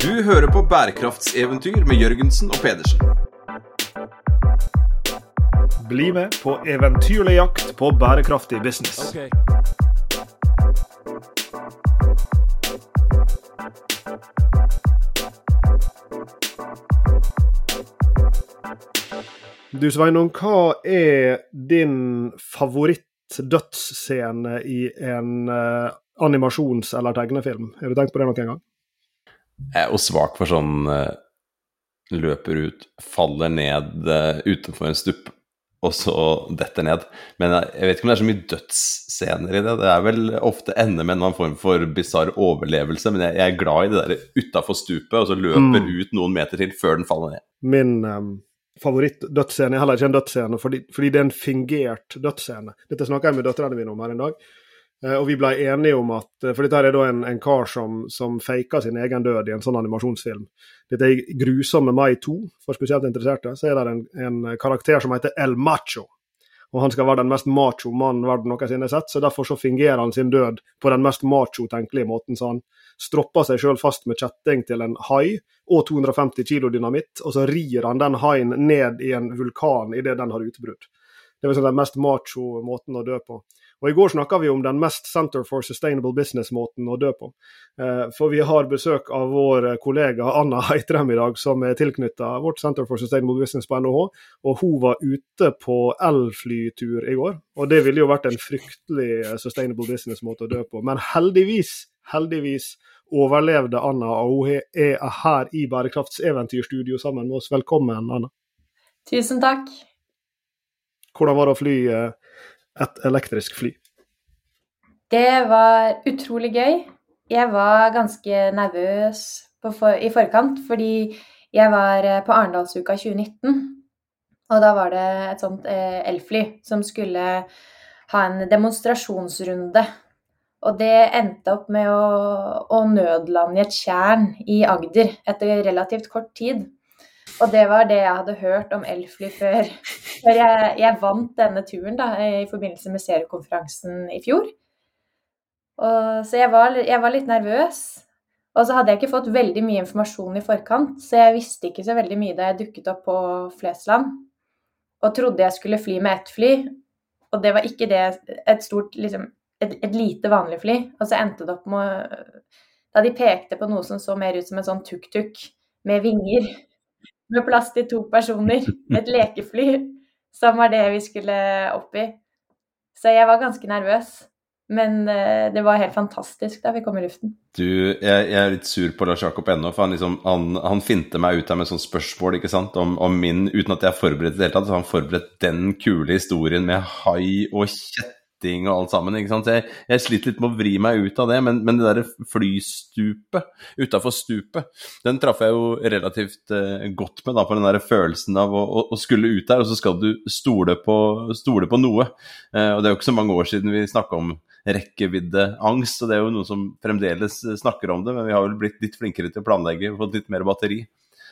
Du hører på bærekraftseventyr med Jørgensen og Pedersen. Bli med på eventyrlig jakt på bærekraftig business. Du Sveinung, hva er din favoritt-dødsscene i en uh, animasjons- eller tegnefilm? Har du tenkt på det noen gang? Jeg er jo svak for sånn uh, løper ut, faller ned uh, utenfor en stupp, og så detter ned. Men jeg, jeg vet ikke om det er så mye dødsscener i det. Det er vel ofte ender med en annen form for bisarr overlevelse, men jeg, jeg, er glad i det der utafor stupet, og så løper Mm. ut noen meter til før den faller ned. Min um, favoritt-dødsscene er heller ikke en dødsscene, fordi, fordi det er en fingert dødsscene. Dette snakka jeg med døtrene mine om her en dag. Eh, og vi ble enige om at eh, For dette er da en, en kar som, som faker sin egen død i en sånn animasjonsfilm. Dette er Grusomme mai 2, for spesielt interesserte. Så er det en, en karakter som heter El Macho. Og han skal være den mest macho mannen verden noensinne har sett, så derfor så fingerer han sin død på den mest macho tenkelige måten. Så han stropper seg sjøl fast med kjetting til en hai og 250 kilo dynamitt, og så rir han den haien ned i en vulkan idet den har utbrudd. Det er liksom den mest macho måten å dø på. Og I går snakka vi om den mest Center for Sustainable Business-måten å dø på. Eh, For vi har besøk av vår kollega Anna Heitrem i dag, som er tilknytta vårt Center for Sustainable Business på NHH. Og hun var ute på elflytur i går. Og det ville jo vært en fryktelig eh, sustainable business-måte å dø på. Men heldigvis, heldigvis overlevde Anna, og hun er her i Bærekraftseventyrstudio sammen med oss. Velkommen, Anna. Tusen takk. Hvordan var det å fly eh, et elektrisk fly? Det var utrolig gøy. Jeg var ganske nervøs for, i forkant, fordi jeg var eh, på Arendalsuka 2019. Og da var det et sånt eh, elfly som skulle ha en demonstrasjonsrunde. Og det endte opp med å, å nødlande i et tjern i Agder etter relativt kort tid. Og det var det jeg hadde hørt om elfly før, før jeg, jeg vant denne turen da, i forbindelse med seriekonferansen i fjor. Og, så jeg var, jeg var litt nervøs. Og så hadde jeg ikke fått veldig mye informasjon i forkant, så jeg visste ikke så veldig mye da jeg dukket opp på Flesland. Og trodde jeg skulle fly med ett fly, og det var ikke det et stort liksom, et, et lite vanlig fly. Og så endte det opp med Da de pekte på noe som så mer ut som en sånn tuk-tuk med vinger, med plass til to personer, et lekefly, som var det vi skulle opp i. Så jeg var ganske nervøs. Men eh, det var helt fantastisk da vi kom i luften. Du, jeg, jeg er litt sur på Lars Jakob ennå, for han, liksom, han, han finte meg ut her med sånn spørsmål ikke sant, om, om min Uten at jeg forberedte det hele tatt, så har han forberedt den kule historien med hai og kjetting og alt sammen. ikke sant, Jeg, jeg sliter litt med å vri meg ut av det, men, men det derre flystupet utafor stupet, den traff jeg jo relativt eh, godt med, da, på den der følelsen av å, å, å skulle ut der, og så skal du stole på, stole på noe. Eh, og det er jo ikke så mange år siden vi snakka om rekkeviddeangst, og det er jo noe som fremdeles snakker om det, men vi har vel blitt litt flinkere til å planlegge fått litt mer batteri.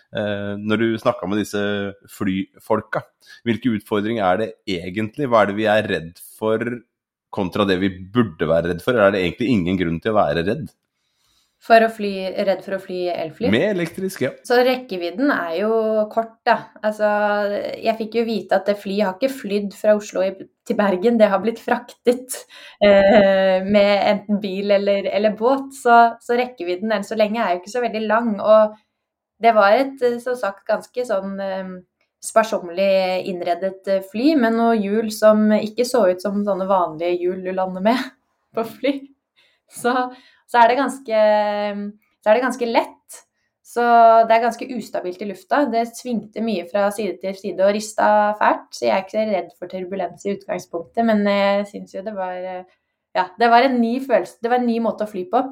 Eh, når du snakka med disse flyfolka, hvilke utfordringer er det egentlig? Hva er det vi er redd for kontra det vi burde være redd for, eller er det egentlig ingen grunn til å være redd? For å fly, redd for å fly elfly? Med elektrisk, ja. Så rekkevidden er jo kort, da. Altså, jeg fikk jo vite at det flyet har ikke flydd fra Oslo til Bergen, det har blitt fraktet eh, med enten bil eller, eller båt. Så, så rekkevidden enn så lenge er jo ikke så veldig lang. Og det var et, som sagt, ganske sånn eh, sparsommelig innredet eh, fly, med noen hjul som ikke så ut som sånne vanlige hjul du lander med på fly. Så, så, er ganske, så er det ganske lett. Så det er ganske ustabilt i lufta. Det svingte mye fra side til side og rista fælt. Så jeg er ikke redd for turbulens i utgangspunktet, men jeg syns jo det var Ja, det var en ny følelse. Det var en ny måte å fly på.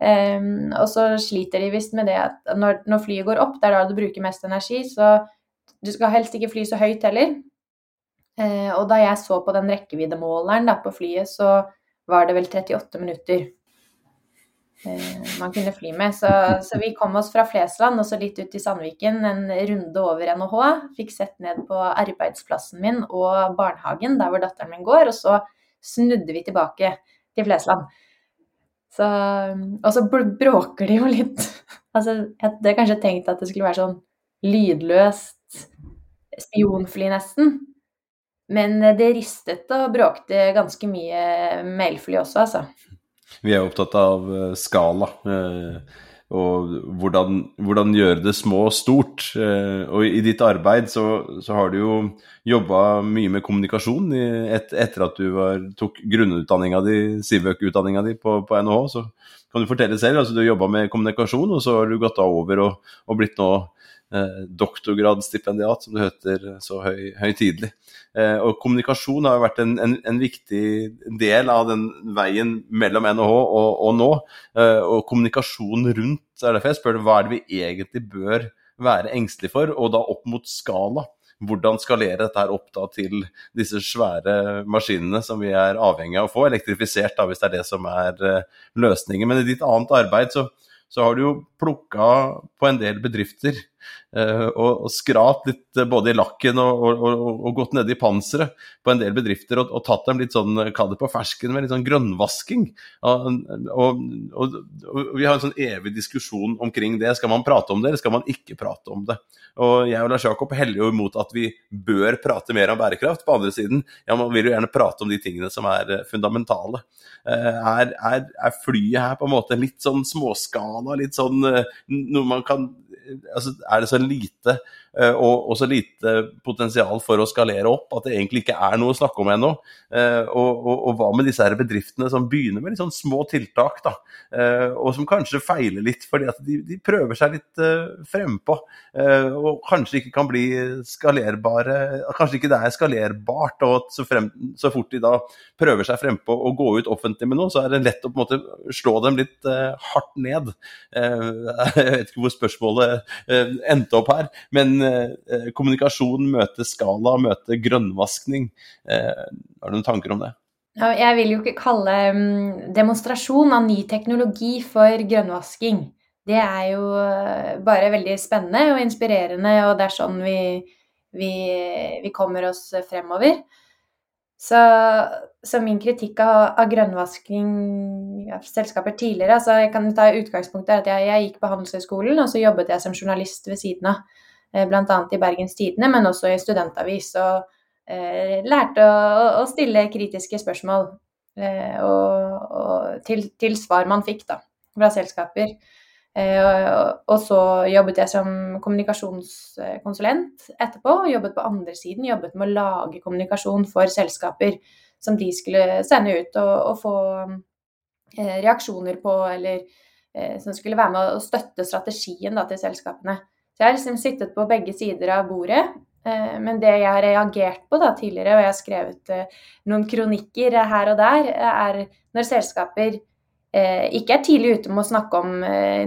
Um, og så sliter de visst med det at når, når, flyet går opp, det er da du bruker mest energi, så du skal helst ikke fly så høyt heller. Eh, og da jeg så på den rekkeviddemåleren på flyet, så var det vel 38 minutter eh, man kunne fly med. Så, så, vi kom oss fra Flesland og så litt ut i Sandviken, en runde over NHH. Fikk sett ned på arbeidsplassen min og barnehagen, der hvor datteren min går, og så snudde vi tilbake til Flesland. Så, og så bråker de jo litt Altså, jeg hadde kanskje tenkt at det skulle være sånn lydløst spionfly, nesten. Men det ristet og bråkte ganske mye mailfly også, altså. Vi er opptatt av eh, skala. Eh, og hvordan, hvordan, gjøre det små og stort. Eh, og i ditt arbeid så, så har du jo jobba mye med kommunikasjon et, etter at du var, tok grunnutdanninga di, Sivøk-utdanninga di på, på, NHH. Så kan du fortelle selv. altså Du jobba med kommunikasjon, og så har du gått over og, og blitt nå eh, doktorgradsstipendiat, som det heter så høy, høytidelig. Eh, og kommunikasjon har jo vært en, en, en, viktig del av den veien mellom NHH og, og nå. Eh, og kommunikasjon rundt, er derfor jeg spør hva er det vi egentlig bør være engstelige for, og da opp mot skala. Hvordan skalere dette her opp da til disse svære maskinene som vi er avhengig av å få elektrifisert, da, hvis det er det som er løsningen. Men i ditt annet arbeid så, så har du jo plukka på en del bedrifter og, og skrapt litt uh, både i lakken og, og, og gått ned i panseret på en del bedrifter og, tatt dem litt sånn, kall det på fersken, med litt sånn grønnvasking. Og, vi har en sånn evig diskusjon omkring det. Skal man prate om det, eller skal man ikke prate om det? Og jeg og Lars Jakob heller jo imot at vi bør prate mer om bærekraft. På andre siden, ja, man vil jo gjerne prate om de tingene som er eh, fundamentale. Er, er, er flyet her på en måte litt sånn småskala, litt sånn noe man kan altså, Er det så lite og, og, så lite potensial for å skalere opp at det egentlig ikke er noe å snakke om ennå. Eh, og, og, og, hva med disse her bedriftene som begynner med litt sånn små tiltak, da, eh, og som kanskje feiler litt fordi at de, de prøver seg litt frempå, og kanskje ikke kan bli skalerbare Kanskje ikke det er skalerbart, og at så, frem, så fort de da prøver seg frempå og gå ut offentlig med noe, så er det lett å på en måte slå dem litt hardt ned. jeg vet ikke hvor spørsmålet endte opp her. men Eh, kommunikasjon møter skala, møter grønnvaskning. Eh, har du noen tanker om det? Jeg vil jo ikke kalle um, demonstrasjon av ny teknologi for grønnvasking. Det er jo eh, bare veldig spennende og inspirerende, og det er sånn vi, vi, vi kommer oss fremover. Så, så, min kritikk av, av grønnvasking av selskaper tidligere altså Jeg kan ta utgangspunktet at jeg, jeg, gikk på Handelshøyskolen, og så jobbet jeg som journalist ved siden av. Eh, bl.a. i Bergens Tidende, men også i studentavis. Og eh, lærte å, å, stille kritiske spørsmål eh, og, og til, til, svar man fikk da, fra selskaper. Eh, og, og, så jobbet jeg som kommunikasjonskonsulent etterpå. Jobbet på andre siden, jobbet med å lage kommunikasjon for selskaper som de skulle sende ut og, og få eh, reaksjoner på, eller eh, som skulle være med å støtte strategien da, til selskapene. Så jeg har liksom sittet på begge sider av bordet. Eh, men det jeg har reagert på da tidligere, og jeg har skrevet eh, noen kronikker her og der, er når selskaper eh, ikke er tidlig ute med å snakke om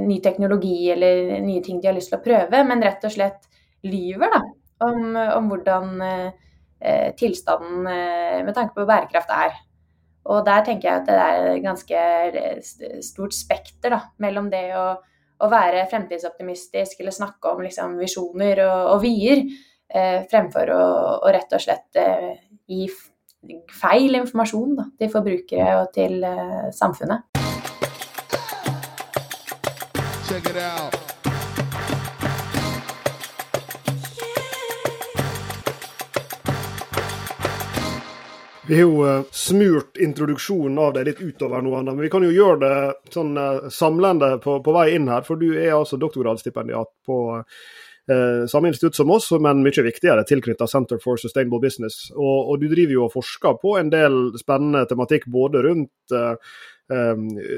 ny teknologi eller nye ting de har lyst til å prøve, men rett og slett lyver da, om, om hvordan tilstanden med tanke på bærekraft er. Og der tenker jeg at det er et ganske stort spekter da, mellom det å å være fremtidsoptimistisk eller snakke om liksom, visjoner og, og vyer, eh, fremfor å, å, rett og slett eh, gi feil informasjon da, til forbrukere og til eh, samfunnet. Check it out. Vi har jo uh, smurt introduksjonen av deg litt utover noe annet, men vi kan jo gjøre det sånn uh, samlende på, på, vei inn her. For du er altså doktorgradsstipendiat på eh, samme institutt som oss, men mye viktigere tilknyttet Center for Sustainable Business. Og, og, du driver jo og forsker på en del spennende tematikk både rundt Um,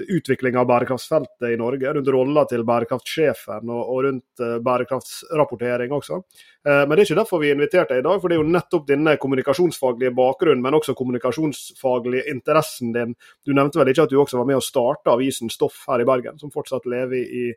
utvikling av bærekraftsfeltet i Norge, rundt rolla til bærekraftsjefen og, og rundt uh, bærekraftsrapportering også. Uh, men det er ikke derfor vi inviterte deg i dag, for det er jo nettopp denne kommunikasjonsfaglige bakgrunnen, men også kommunikasjonsfaglige interessen din. Du nevnte vel ikke at du også var med å starte avisen Stoff her i Bergen, som fortsatt lever i,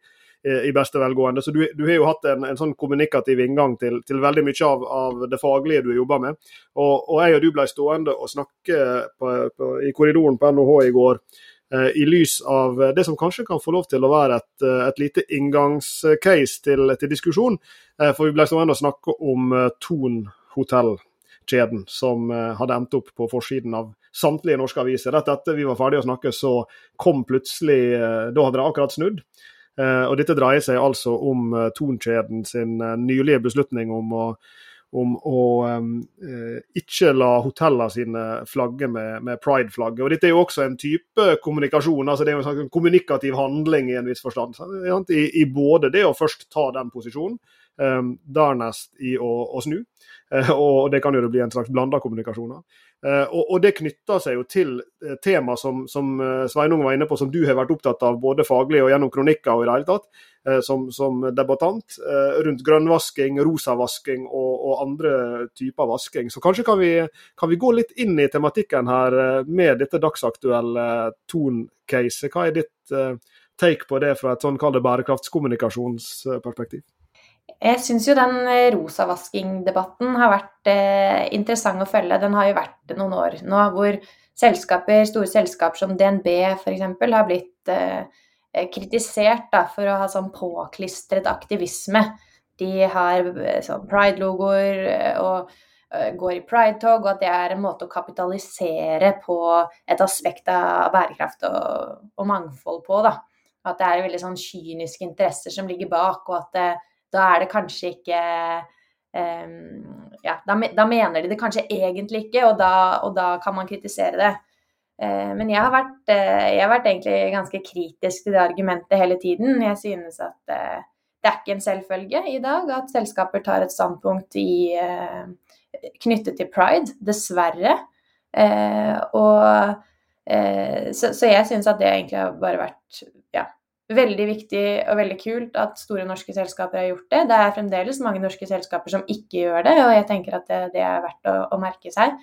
i beste velgående. Så du, du, har jo hatt en, en sånn kommunikativ inngang til, til veldig mye av, av, det faglige du jobber med. Og, og, jeg og du ble stående og snakke på, på, i korridoren på NHH i går Eh, i lys av det som kanskje kan få lov til å være et, eh, et lite inngangscase til, til, diskusjon. Eh, for vi ble stående og snakke om Thon hotellkjeden, som hadde endt opp på forsiden av samtlige norske aviser. Rett etter vi var ferdige å snakke, så kom plutselig Da hadde det akkurat snudd. Og dette dreier seg altså om Tonkjeden sin nylige beslutning om å om å um, ikke la hotellene sine flagge med, med pride-flagget. Og Dette er jo også en type kommunikasjon, altså det er jo en sånn kommunikativ handling i en viss forstand. I, I, både det å først ta den posisjonen, um, dernest i å, å snu, uh, og det kan jo bli en slags blanda kommunikasjon. Uh, og, og, Det knytter seg jo til tema som, som Sveinung var inne på, som du har vært opptatt av både faglig og gjennom kronikker. og i det hele tatt, Eh, som, som debattant eh, rundt grønnvasking, rosavasking og, og, andre typer vasking. Så kanskje kan vi, kan vi, gå litt inn i tematikken her eh, med dette dagsaktuelle Ton-caset. Hva er ditt take på det fra et sånn kall bærekraftskommunikasjonsperspektiv? Jeg syns jo den rosavaskingdebatten har vært eh, interessant å følge. Den har jo vært noen år nå hvor selskaper, store selskaper som DNB f.eks. har blitt eh, Eh, kritisert da, for å ha sånn påklistret aktivisme. De har eh, sånn pride-logoer eh, og går i pride-tog, og at det er en måte å kapitalisere på et aspekt av bærekraft og, og mangfold på. da. At det er veldig sånn kyniske interesser som ligger bak, og at da er det kanskje ikke um, Ja, da, da, mener de det kanskje egentlig ikke, og da, og da kan man kritisere det. Uh, men jeg har, vært, uh, jeg har, vært, egentlig ganske kritisk til det argumentet hele tiden. Jeg synes at uh, det er ikke en selvfølge i dag at selskaper tar et standpunkt i, knyttet til pride, dessverre. Og, så, så, jeg synes at det egentlig har bare vært veldig viktig og veldig kult at store norske selskaper har gjort det. Det er fremdeles mange norske selskaper som ikke gjør det, og jeg tenker at det, det er verdt å, å merke seg.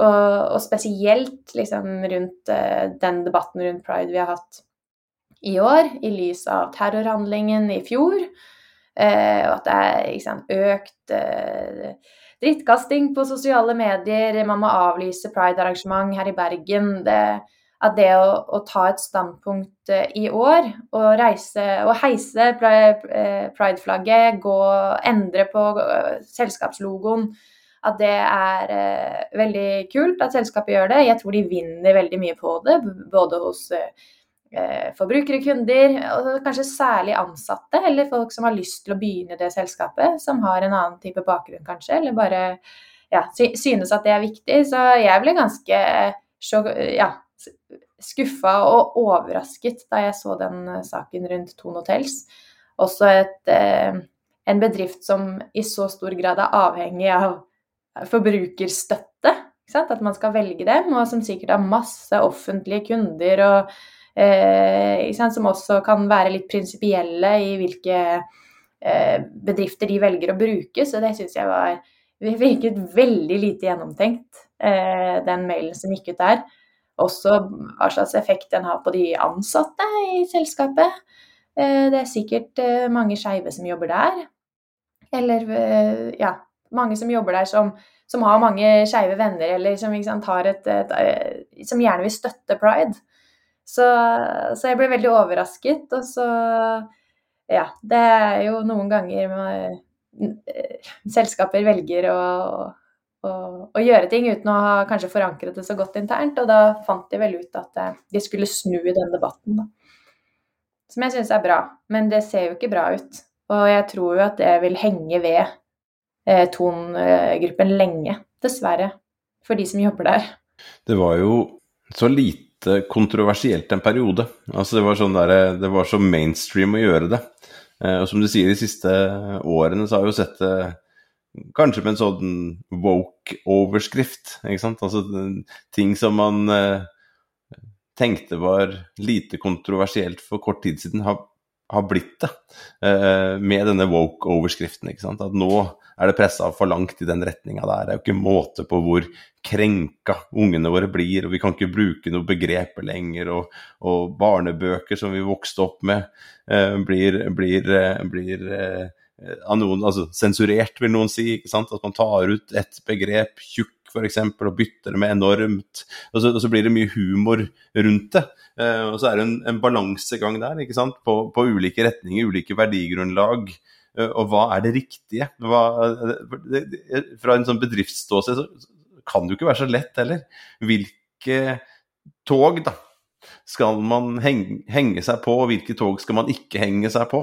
Og, og spesielt liksom, rundt uh, den debatten rundt pride vi har hatt i år, i lys av terrorhandlingen i fjor, uh, og at det er liksom, økt uh, drittkasting på sosiale medier, man må avlyse pride-arrangement her i Bergen. Det, at det å, å, ta et standpunkt i år og, reise, og heise pride-flagget, gå, endre på selskapslogoen, at det er eh, veldig kult at selskapet gjør det. Jeg tror de vinner veldig mye på det, både hos eh, forbrukere, kunder, og kanskje særlig ansatte, eller folk som har lyst til å begynne det selskapet, som har en annen type bakgrunn kanskje, eller bare ja, synes at det er viktig. Så jeg ble ganske ja, skuffa og overrasket da jeg så den eh, saken rundt Thon Hotels. Også et, eh, en bedrift som i så stor grad er avhengig av forbrukerstøtte. At man skal velge dem, og som sikkert har masse offentlige kunder. og eh, Som også kan være litt prinsipielle i hvilke eh, bedrifter de velger å bruke. Så det syns jeg var virket veldig lite gjennomtenkt, eh, den mailen som gikk ut der. Også hva slags effekt den har på de ansatte i selskapet. Eh, det er sikkert eh, mange skeive som jobber der. Eller eh, ja, mange som jobber der som, som har mange skeive venner, eller som, sant, et, et, et, som, gjerne vil støtte pride. Så, så, jeg ble veldig overrasket. Og så Ja, det er jo noen ganger med, selskaper velger å, å, å, gjøre ting uten å ha kanskje forankret det så godt internt. Og da fant de vel ut at eh, de skulle snu i den debatten, da. Som jeg syns er bra. Men det ser jo ikke bra ut. Og jeg tror jo at det vil henge ved eh, Ton-gruppen lenge, dessverre, for de som jobber der. Det var jo så lite kontroversielt en periode. Altså det var, sånn der, det var så mainstream å gjøre det. Eh, og som du sier, de siste årene så har vi jo sett det kanskje med en sånn woke-overskrift. ikke sant? Altså ting som man eh, tenkte var lite kontroversielt for kort tid siden, har, har blitt det. Eh, med denne woke-overskriften. ikke sant? At nå er det pressa for langt i den retninga der. Det er jo ikke måte på hvor krenka ungene våre blir, og vi kan ikke bruke noe begreper lenger. Og, og barnebøker som vi vokste opp med, eh, blir, blir, eh, blir eh, av noen altså sensurert, vil noen si. ikke sant? At man tar ut et begrep, tjukk f.eks., og bytter det med enormt. Og så, og så, blir det mye humor rundt det. Eh, og så er det en, en balansegang der, ikke sant? På, på ulike retninger, ulike verdigrunnlag. Eh, og hva er det riktige? Hva, fra en sånn bedriftsståsted så kan det jo ikke være så lett heller. Hvilke tog da, skal man henge, henge, seg på, og hvilke tog skal man ikke henge seg på?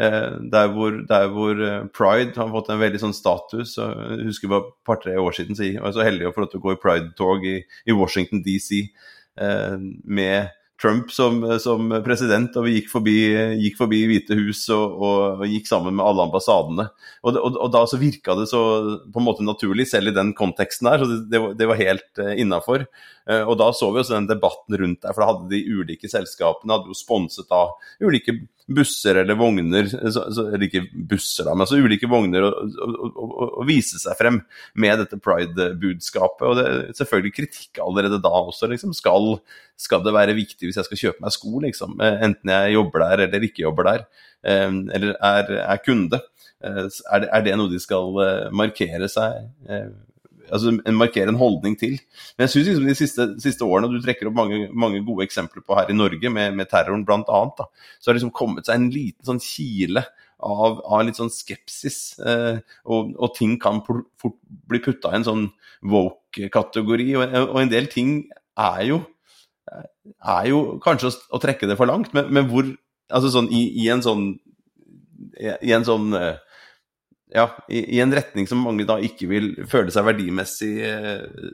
Eh, der, hvor, der, hvor, eh, pride har fått en veldig sånn status Jeg husker bare et par-tre år siden så jeg var så heldig å få lov til å gå i pride-tog i, i, Washington DC eh, med Trump som, som, president, og vi gikk forbi, gikk forbi Hvite hus og, og, og, gikk sammen med alle ambassadene. Og, og, da så virka det så på en måte naturlig, selv i den konteksten der, så det, det, var, det var helt uh, innafor. Uh, og da så vi også den debatten rundt der, for da hadde de ulike selskapene hadde jo sponset av ulike busser eller vogner, så, så, eller ikke busser, da, men altså ulike vogner, og, vise seg frem med dette pride-budskapet. Og det er selvfølgelig kritikk allerede da også. Liksom. Skal, skal, det være viktig hvis jeg skal kjøpe meg sko, liksom? Eh, enten jeg jobber der eller ikke jobber der, eh, eller er, er kunde? Eh, er det, er det, noe de skal markere seg altså markere en holdning til. Men jeg syns liksom de siste, siste, årene, du trekker opp mange, mange, gode eksempler på her i Norge, med, med terroren bl.a., så har det liksom kommet seg en liten sånn kile av, av litt sånn skepsis. Eh, og, og, ting kan fort bli putta i en sånn woke-kategori. Og, og, en del ting er jo, er jo kanskje å, å trekke det for langt, men, men hvor Altså sånn i, i en sånn i en sånn uh, ja, i, i, en retning som mange da ikke vil føle seg verdimessig eh,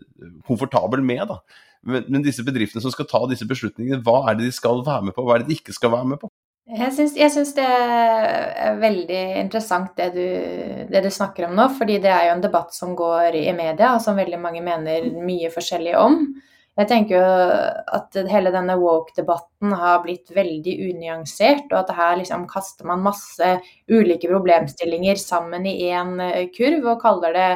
komfortabel med. da. Men, men, disse bedriftene som skal ta disse beslutningene, hva er det de skal være med på, hva er det de ikke skal være med på? Jeg syns, det er veldig interessant det du, det du, snakker om nå, fordi det er jo en debatt som går i media, og som veldig mange mener mye forskjellig om. Jeg tenker jo at hele denne woke-debatten har blitt veldig unyansert, og at her liksom kaster man masse ulike problemstillinger sammen i én eh, kurv og kaller det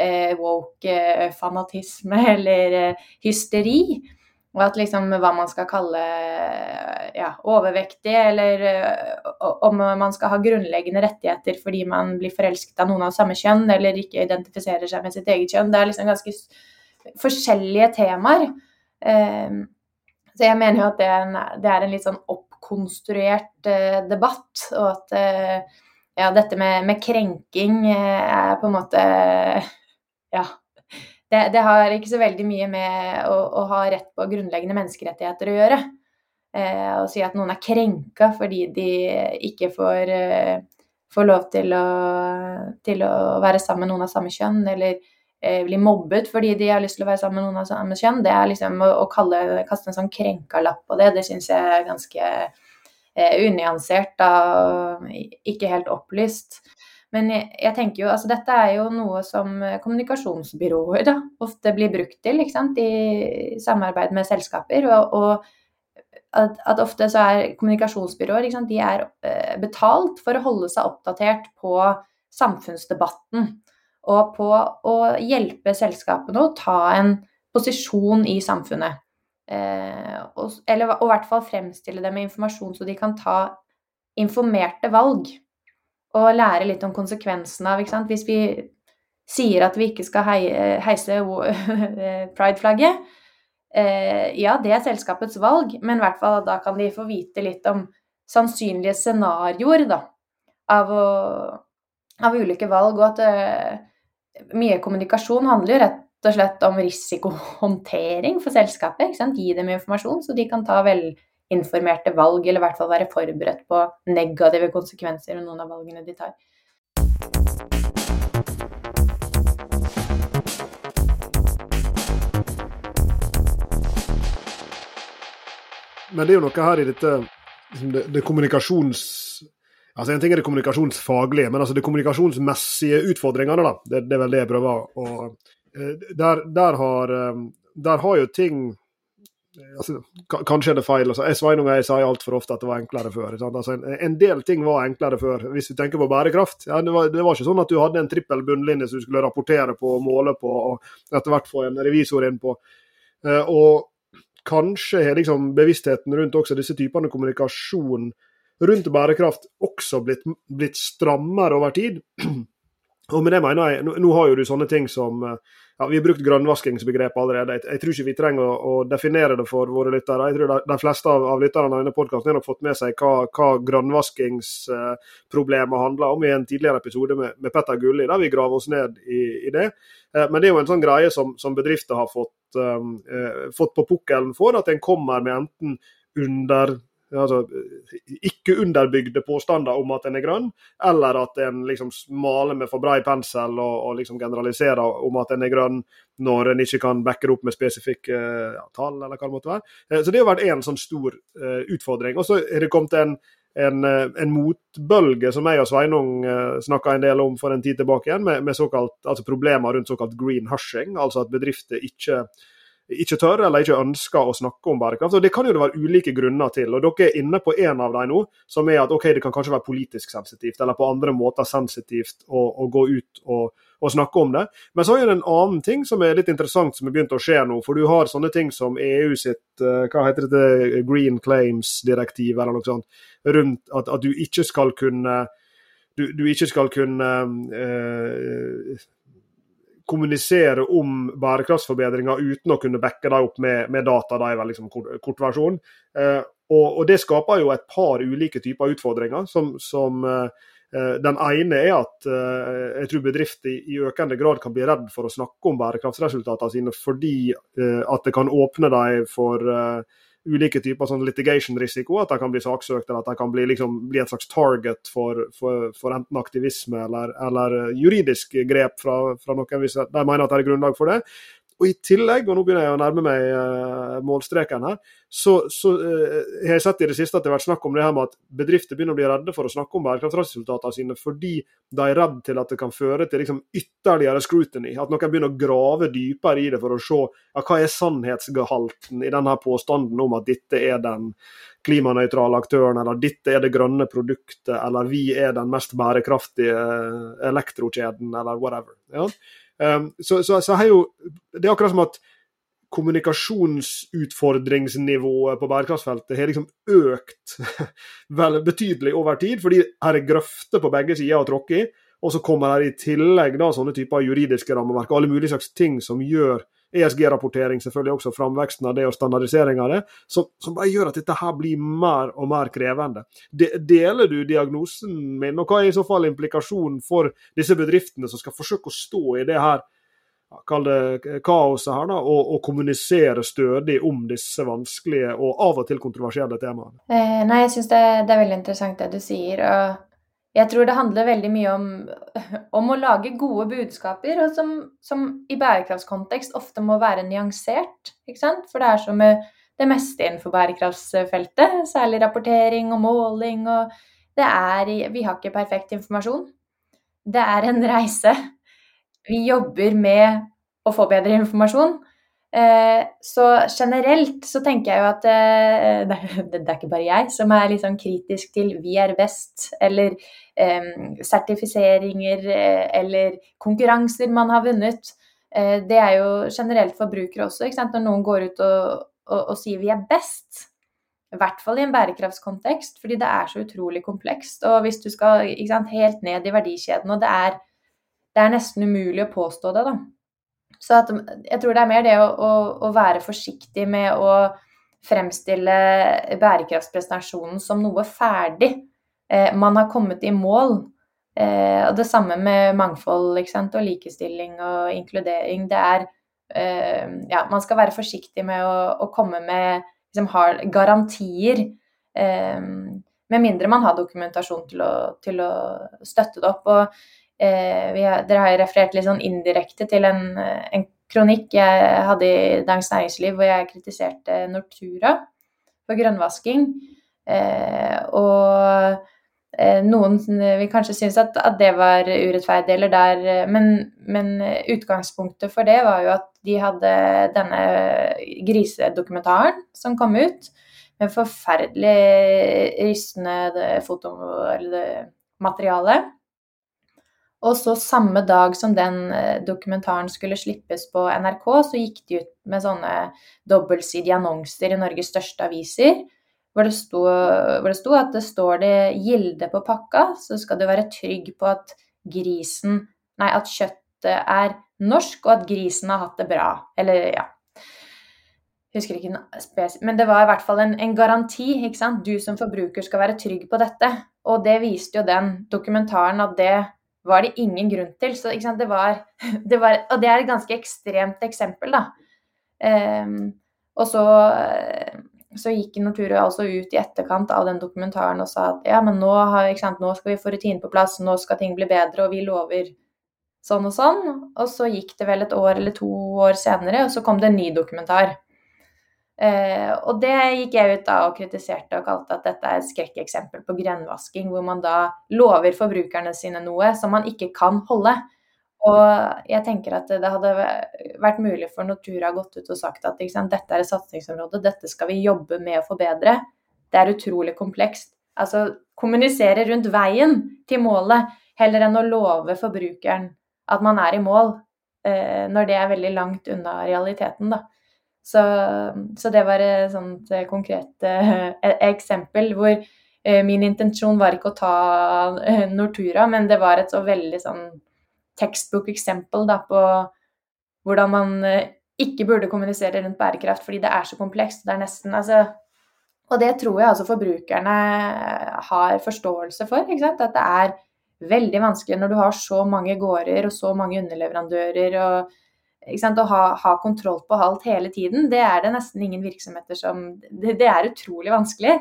eh, woke-fanatisme eller eh, hysteri. Og at liksom hva man skal kalle ja, overvektig, eller om man skal ha grunnleggende rettigheter fordi man blir forelsket av noen av samme kjønn, eller ikke identifiserer seg med sitt eget kjønn. Det er liksom ganske forskjellige temaer. Ehm, så jeg mener jo at det er en, det er en litt sånn oppkonstruert eh, debatt, og at eh, ja, dette med, med, krenking eh, er på en måte Ja. Det, det, har ikke så veldig mye med å, å, ha rett på grunnleggende menneskerettigheter å gjøre. Å si at noen er krenka fordi de ikke får, får lov til å, til å, være sammen med noen av samme kjønn, eller blir mobbet fordi de har lyst til å være sammen med noen av samme kjønn, det er liksom å, å kalle, kaste en sånn krenka lapp på det, det syns jeg er ganske eh, unyansert og ikke helt opplyst. Men jeg, jeg, tenker jo, altså dette er jo noe som kommunikasjonsbyråer da, ofte blir brukt til ikke sant? i samarbeid med selskaper. Og, og at, at, ofte så er kommunikasjonsbyråer de er eh, betalt for å holde seg oppdatert på samfunnsdebatten og på å hjelpe selskapene å ta en posisjon i samfunnet. Eh, og, eller i hvert fall fremstille det med informasjon så de kan ta informerte valg. Og lære litt om konsekvensene av Hvis vi sier at vi ikke skal hei, heise pride-flagget, eh, ja, det er selskapets valg, men i hvert fall da kan de få vite litt om sannsynlige scenarioer da, av, å, av ulike valg, og at eh, mye kommunikasjon handler jo rett og slett om risikohåndtering for selskapet. Gi dem informasjon, så de kan ta velinformerte valg, eller i hvert fall være forberedt på negative konsekvenser ved noen av valgene de tar. Men det er jo noe her i dette liksom det, det kommunikasjons Altså En ting er det kommunikasjonsfaglige, men altså det kommunikasjonsmessige utfordringene, da. Det, det er vel det jeg prøver å eh, der, der, har, eh, der har jo ting altså, Kanskje er det feil. Altså, Sveinung og jeg sier altfor ofte at det var enklere før. Altså, en, en, del ting var enklere før. Hvis vi tenker på bærekraft. Ja, det, var, det var ikke sånn at du hadde en trippel bunnlinje som du skulle rapportere på og måle på, og etter hvert få en revisor inn på. Eh, og kanskje har liksom bevisstheten rundt også disse typene kommunikasjon rundt bærekraft også blitt, blitt strammere over tid. Og med det mener jeg, Nå, har jo du sånne ting som eh, ja, Vi har brukt grønnvaskingsbegrepet allerede. Jeg, jeg, tror ikke vi trenger å, å, definere det for våre lyttere. Jeg tror de, de fleste av, av lytterne av denne podkasten har nok fått med seg hva, hva grønnvaskingsproblemet handler om i en tidligere episode med, med Petter Gulli, der vi graver oss ned i, i, det. Eh, men det er jo en sånn greie som, som bedrifter har fått, eh, fått på pukkelen for, at en kommer med enten under altså, ikke underbygde påstander om at den er grønn, eller at en liksom maler med for brei pensel og, og, liksom generaliserer om at den er grønn når en ikke kan backe det opp med spesifikke ja, tall, eller hva det måtte være. Så det har vært en sånn stor uh, utfordring. Og så er det kommet en en, eh, en, motbølge som jeg og Sveinung snakka en del om for en tid tilbake igjen, med, med såkalt, altså problemer rundt såkalt green hushing, altså at bedrifter ikke, ikke tør eller ikke ønsker å snakke om bærekraft. og Det kan jo det være ulike grunner til. og Dere er inne på en av dem nå, som er at ok, det kan kanskje være politisk sensitivt, eller på andre måter sensitivt å, å gå ut og og, snakke om det. Men så er det en annen ting som er litt interessant som er begynt å skje nå. For du har sånne ting som EU sitt eh, hva heter det, Green Claims-direktiv eller noe sånt, rundt at, at, du ikke skal kunne du, du ikke skal kunne eh, kommunisere om bærekraftsforbedringer uten å kunne backe dem opp med, med data. Det er vel liksom kortversjon. Eh, og, og, Det skaper jo et par ulike typer utfordringer som, som eh, Eh, den ene er at eh, jeg tror bedrifter i økende grad kan bli redd for å snakke om bærekraftsresultatene sine, fordi eh, at det kan åpne dem for ulike typer sånn litigation-risiko. At de kan bli saksøkt, eller at de kan bli, liksom, bli et slags target for, for, for enten aktivisme eller, eller juridisk grep fra, fra, noen hvis de mener at det er grunnlag for det. Og I tillegg, og nå begynner jeg å nærme meg uh, målstreken her, så, så uh, har jeg sett i det siste at det har vært snakk om det her med at bedrifter begynner å bli redde for å snakke om bærekraftsresultatene sine fordi de er redd til at det kan føre til liksom, ytterligere scrutiny. At noen begynner å grave dypere i det for å se ja, hva er sannhetsgehalten i denne påstanden om at dette er den klimanøytrale aktøren, eller dette er det grønne produktet, eller vi er den mest bærekraftige eh, elektrokjeden, eller whatever. Ja. Um, så, så, så jo, det er akkurat som at kommunikasjonsutfordringsnivået på bærekraftsfeltet har liksom økt vel betydelig over tid, fordi her er grøfter på begge sider å tråkke i. Og så kommer det i tillegg da sånne typer juridiske rammeverk og alle mulige slags ting som gjør ESG-rapportering, selvfølgelig også framveksten av det og standardisering av det, som, som, bare gjør at dette her blir mer og mer krevende. De, deler du diagnosen min, og hva er i så fall implikasjonen for disse bedriftene som skal forsøke å stå i det her kall det kaoset her, da, og, og, kommunisere stødig om disse vanskelige og av og til kontroversielle temaene? Eh, nei, jeg syns det, det, er veldig interessant det du sier. og jeg tror det handler veldig mye om, om å lage gode budskaper, og som, som, i bærekraftskontekst ofte må være nyansert. ikke sant? For det er som med det meste innenfor bærekraftsfeltet, særlig rapportering og måling. og det er, Vi har ikke perfekt informasjon. Det er en reise. Vi jobber med å få bedre informasjon. Eh, så generelt så tenker jeg jo at eh, det, det, er ikke bare jeg som er litt sånn kritisk til 'vi er best', eller um, sertifiseringer eller konkurranser man har vunnet. det er jo generelt forbrukere også. Når noen går ut og, og, og sier 'vi er best', i hvert fall i en bærekraftskontekst, fordi det er så utrolig komplekst. Og hvis du skal sant, helt ned i verdikjeden, og det er, det er nesten umulig å påstå det, da. Så at, jeg tror det er mer det å, å, å, være forsiktig med å fremstille bærekraftsprestasjonen som noe ferdig. Eh, man har kommet i mål. Eh, og det samme med mangfold og likestilling og inkludering. Det er eh, Ja, man skal være forsiktig med å, å komme med liksom, garantier. Eh, med mindre man har dokumentasjon til å, til å støtte det opp. og har, dere har jo referert litt sånn indirekte til en, en, kronikk jeg hadde i Dagens Næringsliv hvor jeg kritiserte Nortura for grønnvasking. Eh, og eh, noen vil kanskje synes at, at, det var urettferdig, eller der men, men, utgangspunktet for det var jo at de hadde denne grisedokumentaren som kom ut, med forferdelig rystende fotomateriale. Og så samme dag som den eh, dokumentaren skulle slippes på NRK, så gikk de ut med sånne dobbeltsidige annonser i Norges største aviser. Hvor det, sto, hvor det sto at det står det gilde på pakka, så skal du være trygg på at grisen Nei, at kjøttet er norsk, og at grisen har hatt det bra. Eller, ja. Husker ikke Men det var i hvert fall en, en garanti. ikke sant? Du som forbruker skal være trygg på dette. Og det viste jo den dokumentaren at det var det ingen grunn til. Så det var, det var, Og det er et ganske ekstremt eksempel, da. Um, og så så gikk Nortura altså ut i etterkant av den dokumentaren og sa at ja, men nå, har, nå skal vi få rutinen på plass, nå skal ting bli bedre, og vi lover sånn og sånn. Og så gikk det vel et år eller to år senere, og så kom det en ny dokumentar. Eh, og det gikk jeg ut da og kritiserte og kalte at dette er et skrekkeksempel på grønnvasking, hvor man da lover forbrukerne sine noe som man ikke kan holde. Og jeg tenker at det hadde vært mulig for Nortura gått ut og sagt at sant, dette er et satsingsområde, dette skal vi jobbe med å forbedre. Det er utrolig komplekst. Altså kommunisere rundt veien til målet, heller enn å love forbrukeren at man er i mål, eh, når det er veldig langt unna realiteten, da. Så, så det var et sånt eh, konkret eh, eksempel hvor eh, min intensjon var ikke å ta eh, Nortura, men det var et så veldig sånn tekstbokeksempel på hvordan man eh, ikke burde kommunisere rundt bærekraft fordi det er så komplekst. Det er nesten altså, Og det tror jeg altså forbrukerne har forståelse for. At det er veldig vanskelig når du har så mange gårder og så mange underleverandører og å ha, ha, kontroll på alt hele tiden. Det er det nesten ingen virksomheter som Det, det er utrolig vanskelig.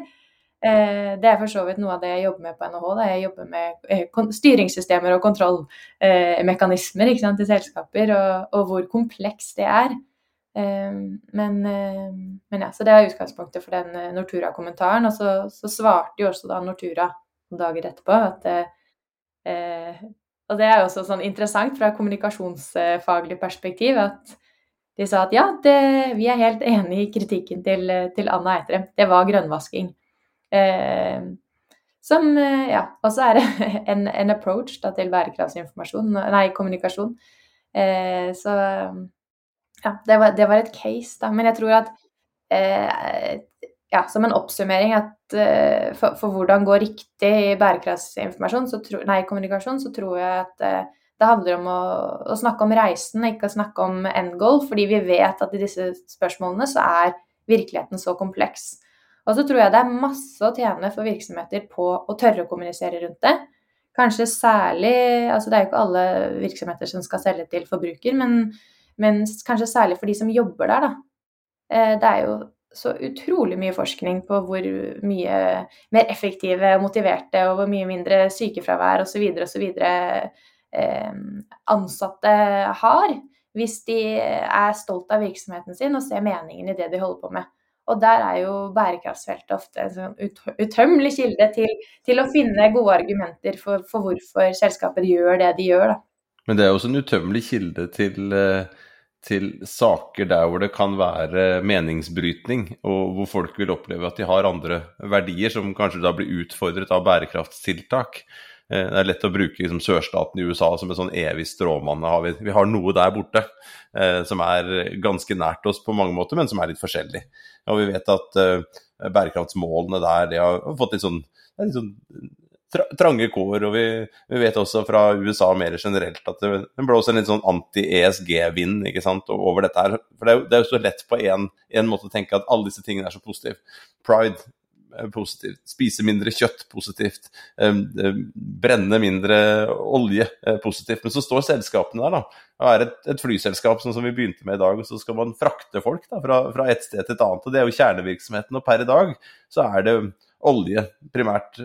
Eh, det er for så vidt noe av det jeg jobber med på NHH. Da. Jeg jobber med eh, styringssystemer og kontrollmekanismer i selskaper, og, og, hvor komplekst det er. Eh, men, men, ja, så det er utgangspunktet for den Nortura-kommentaren. Og så, så, svarte jo også da Nortura dager etterpå at Og det er jo også sånn interessant fra kommunikasjonsfaglig perspektiv at de sa at ja, det, vi er helt enig i kritikken til, til Anna Eitrem. Det var grønnvasking. Eh, som eh, Ja. Og så er det en, en approach da, til bærekraftsinformasjon, nei, kommunikasjon. Eh, så ja, det var, det var, et case, da. Men jeg tror at eh, ja, som en oppsummering at uh, for, for, hvordan gå riktig i bærekraftsinformasjon, så tro, nei, kommunikasjon, så tror jeg at uh, det handler om å, å, snakke om reisen, ikke å snakke om end goal. Fordi vi vet at i disse spørsmålene så er virkeligheten så kompleks. Og så tror jeg det er masse å tjene for virksomheter på å tørre å kommunisere rundt det. Kanskje særlig Altså det er jo ikke alle virksomheter som skal selge til forbruker, men, men kanskje særlig for de som jobber der, da. Eh, det er jo så utrolig mye forskning på hvor mye mer effektive og motiverte og hvor mye mindre sykefravær osv. osv. Eh, ansatte har hvis de er stolt av virksomheten sin og ser meningen i det de holder på med. Og der er jo bærekraftsfeltet ofte en sånn utømmelig kilde til, til, å finne gode argumenter for, for, hvorfor selskaper gjør det de gjør. Da. Men det er også en utømmelig kilde til, eh, til, saker der hvor det kan være meningsbrytning, og hvor folk vil oppleve at de har andre verdier som kanskje da blir utfordret av bærekraftstiltak. Eh, det er lett å bruke liksom, sørstaten i USA som en sånn evig stråmann. Vi, har noe der borte eh, som er ganske nært oss på mange måter, men som er litt forskjellig. Og vi vet at eh, bærekraftsmålene der de har fått litt sånn, litt sånn tra trange kår. Og vi, vi, vet også fra USA mer generelt at det, det blåser en litt sånn anti-ESG-vind ikke sant, over dette her. For det er, det er jo så lett på én måte å tenke at alle disse tingene er så positive. Pride positivt. Spise mindre kjøtt positivt. Brenne mindre olje positivt. Men så står selskapene der, da. Det er et, et flyselskap sånn som vi begynte med i dag, og så skal man frakte folk da, fra, fra et sted til et annet. Og det er jo kjernevirksomheten. Og per i dag så er det olje primært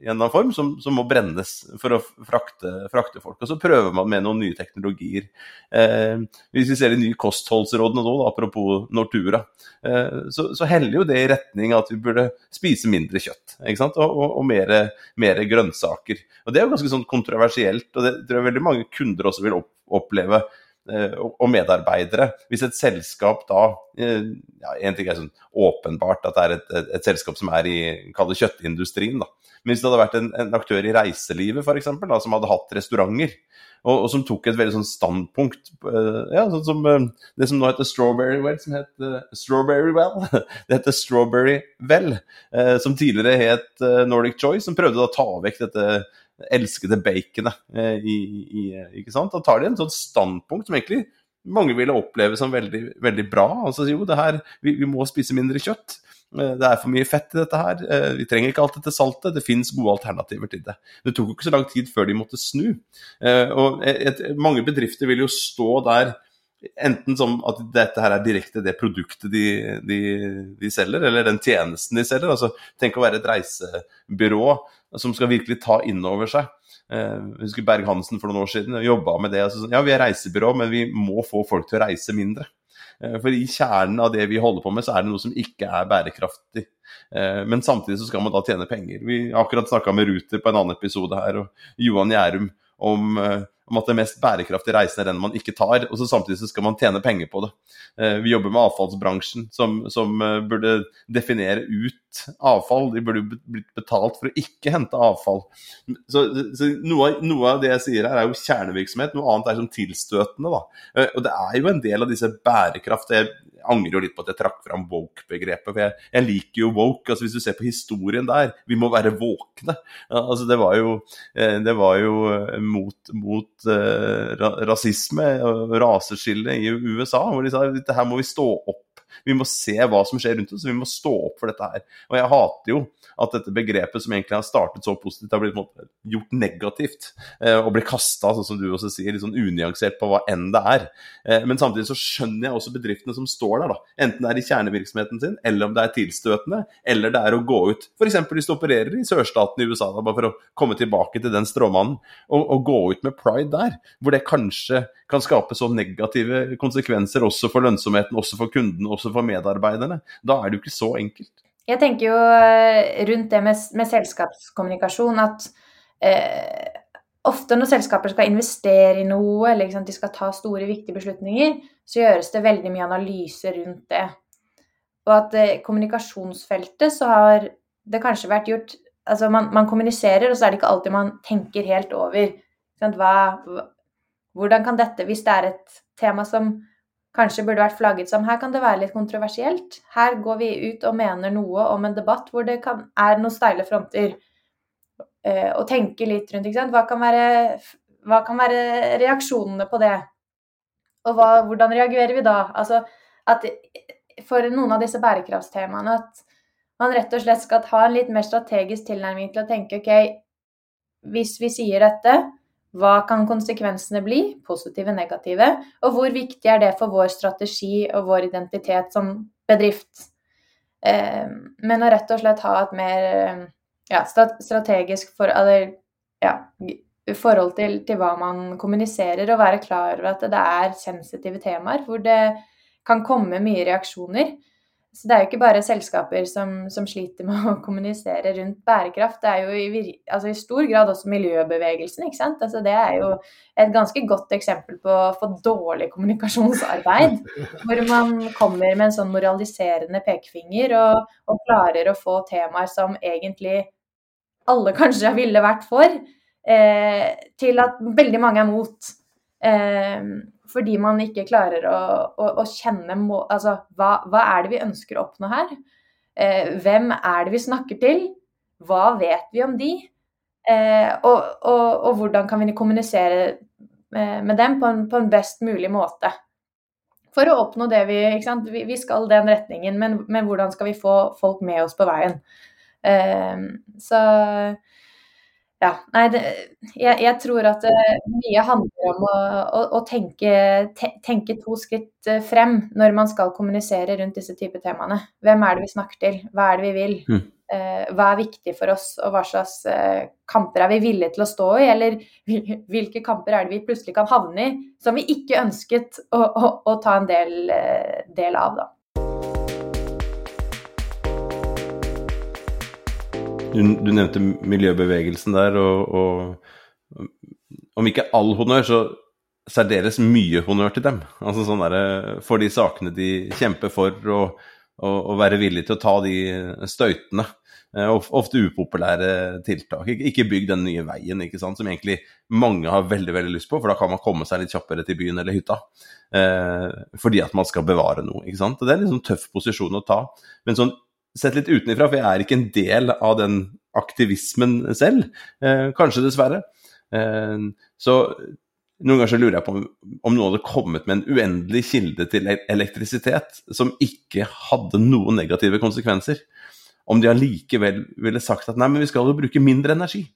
i en form som, som, må brennes for å frakte, frakte, folk. Og så prøver man med noen nye teknologier. Eh, hvis vi ser de nye kostholdsrådene nå, da, apropos Nortura, eh, så, så, heller jo det i retning at vi burde spise mindre kjøtt og, og, og mer, mer, grønnsaker. Og Det er jo ganske sånn kontroversielt, og det tror jeg veldig mange kunder også vil oppleve Eh, og medarbeidere. Hvis et selskap da eh, ja, En ting er sånn åpenbart at det er et, et, et selskap som er i kall kjøttindustrien. da. Men hvis det hadde vært en, en aktør i reiselivet eksempel, som hadde hatt restauranter, og, og, som tok et veldig sånn standpunkt uh, ja, sånn som uh, det som nå heter Strawberry Well, som het uh, Strawberry Well. det heter Strawberry Well, som tidligere het Nordic Choice, som prøvde å ta vekk dette elskede baconet. Eh, ikke sant? Da tar de en sånn standpunkt som egentlig mange ville oppleve som veldig, veldig bra. Altså jo, det her, vi, vi, må spise mindre kjøtt. Eh, det er for mye fett i dette her. Eh, vi trenger ikke alt dette saltet. Det fins gode alternativer til det. Det tok jo ikke så lang tid før de måtte snu. Og et, mange bedrifter vil jo stå der Enten som at dette her er direkte det produktet de, de, de, selger, eller den tjenesten de selger. Altså, tenk å være et reisebyrå som skal virkelig ta inn over seg. Jeg husker Berg-Hansen for noen år siden jobba med det. Altså, ja, vi er reisebyrå, men vi må få folk til å reise mindre. For i kjernen av det vi holder på med, så er det noe som ikke er bærekraftig. Men samtidig så skal man da tjene penger. Vi har akkurat snakka med Ruter på en annen episode her, og Johan Gjærum om om at det mest bærekraftige reisen er den man ikke tar, og så samtidig så skal man tjene penger på det. Eh, vi jobber med avfallsbransjen, som, som eh, burde definere ut avfall. De burde blitt betalt for å ikke hente avfall. Så, så noe, noe, av det jeg sier her, er jo kjernevirksomhet, noe annet er som tilstøtende. Da. Eh, og det er jo en del av disse bærekraft... Jeg angrer jo litt på at jeg trakk fram woke-begrepet, for jeg, jeg, liker jo woke. altså Hvis du ser på historien der, vi må være våkne. altså Det var jo, det var jo mot, mot uh, rasisme og raseskille i USA, hvor de sa at her må vi stå opp vi må se hva som skjer rundt oss, vi må stå opp for dette her. Og jeg hater jo at dette begrepet som egentlig har startet så positivt, har blitt gjort negativt. Eh, og blir kasta, sånn som du også sier, litt sånn unyansert på hva enn det er. Eh, men samtidig så skjønner jeg også bedriftene som står der, da. Enten det er i kjernevirksomheten sin, eller om det er tilstøtende, eller det er å gå ut F.eks. hvis du opererer i sørstaten i USA, da, bare for å komme tilbake til den stråmannen, og, og gå ut med pride der, hvor det kanskje kan skape så negative konsekvenser også for lønnsomheten, også for kundene, også for medarbeiderne. Da er det jo ikke så enkelt. Jeg tenker jo eh, rundt det med, med selskapskommunikasjon at eh, ofte når selskaper skal investere i noe, eller liksom, de skal ta store, viktige beslutninger, så gjøres det veldig mye analyse rundt det. Og at eh, kommunikasjonsfeltet så har det kanskje vært gjort Altså man, man, kommuniserer, og så er det ikke alltid man tenker helt over. Hva, hvordan kan dette, hvis det er et tema som kanskje burde vært flagget som her kan det være litt kontroversielt. Her går vi ut og mener noe om en debatt hvor det kan, er noen steile fronter. Eh, og tenke litt rundt, ikke sant. Hva kan være, hva kan være reaksjonene på det? Og hva, hvordan reagerer vi da? Altså at for noen av disse bærekraftstemaene at man rett og slett skal ha en litt mer strategisk tilnærming til å tenke OK, hvis vi sier dette, hva kan konsekvensene bli, positive, negative, og hvor viktig er det for vår strategi og vår identitet som bedrift? Eh, men å rett og slett ha et mer ja, strategisk for, eller, ja, forhold til, til, hva man kommuniserer, og være klar over at det er sensitive temaer hvor det kan komme mye reaksjoner. Så det er jo ikke bare selskaper som, som, sliter med å kommunisere rundt bærekraft. Det er jo i, altså i stor grad også miljøbevegelsen. ikke sant? Altså det er jo et ganske godt eksempel på for dårlig kommunikasjonsarbeid. Hvor man kommer med en sånn moraliserende pekefinger og, og klarer å få temaer som egentlig alle kanskje ville vært for, eh, til at veldig mange er mot. Eh, fordi man ikke klarer å, å, å kjenne må, Altså, hva, hva, er det vi ønsker å oppnå her? Eh, hvem er det vi snakker til? Hva vet vi om de? Eh, og, og, og, hvordan kan vi kommunisere eh, med dem på en, på en, best mulig måte? For å oppnå det vi ikke sant? Vi, vi skal den retningen, men, men, hvordan skal vi få folk med oss på veien? Eh, så ja, nei, det, jeg, jeg, tror at uh, mye handler om å, å, å tenke, te, tenke, to skritt uh, frem når man skal kommunisere rundt disse typer temaene. Hvem er det vi snakker til, hva er det vi vil, mm. uh, hva er viktig for oss, og hva slags kamper er vi villige til å stå i, eller hvilke kamper er det vi plutselig kan havne i som vi ikke ønsket å, å, å ta en del, del av, da. Du, du, nevnte miljøbevegelsen der, og, og, om ikke all honnør, så særdeles mye honnør til dem. Altså sånn der, For de sakene de kjemper for, og, og, være villig til å ta de støytene. Eh, ofte upopulære tiltak. Ikke bygg den nye veien, ikke sant? som egentlig mange har veldig veldig lyst på, for da kan man komme seg litt kjappere til byen eller hytta. Eh, fordi at man skal bevare noe. ikke sant? Og Det er en liksom tøff posisjon å ta. Men sånn sett litt utenfra, for jeg er ikke en del av den aktivismen selv. Eh, kanskje, dessverre. Eh, så noen ganger så lurer jeg på om, om noen hadde kommet med en uendelig kilde til elektrisitet som ikke hadde noen negative konsekvenser. Om de allikevel ville sagt at nei, men vi skal jo bruke mindre energi.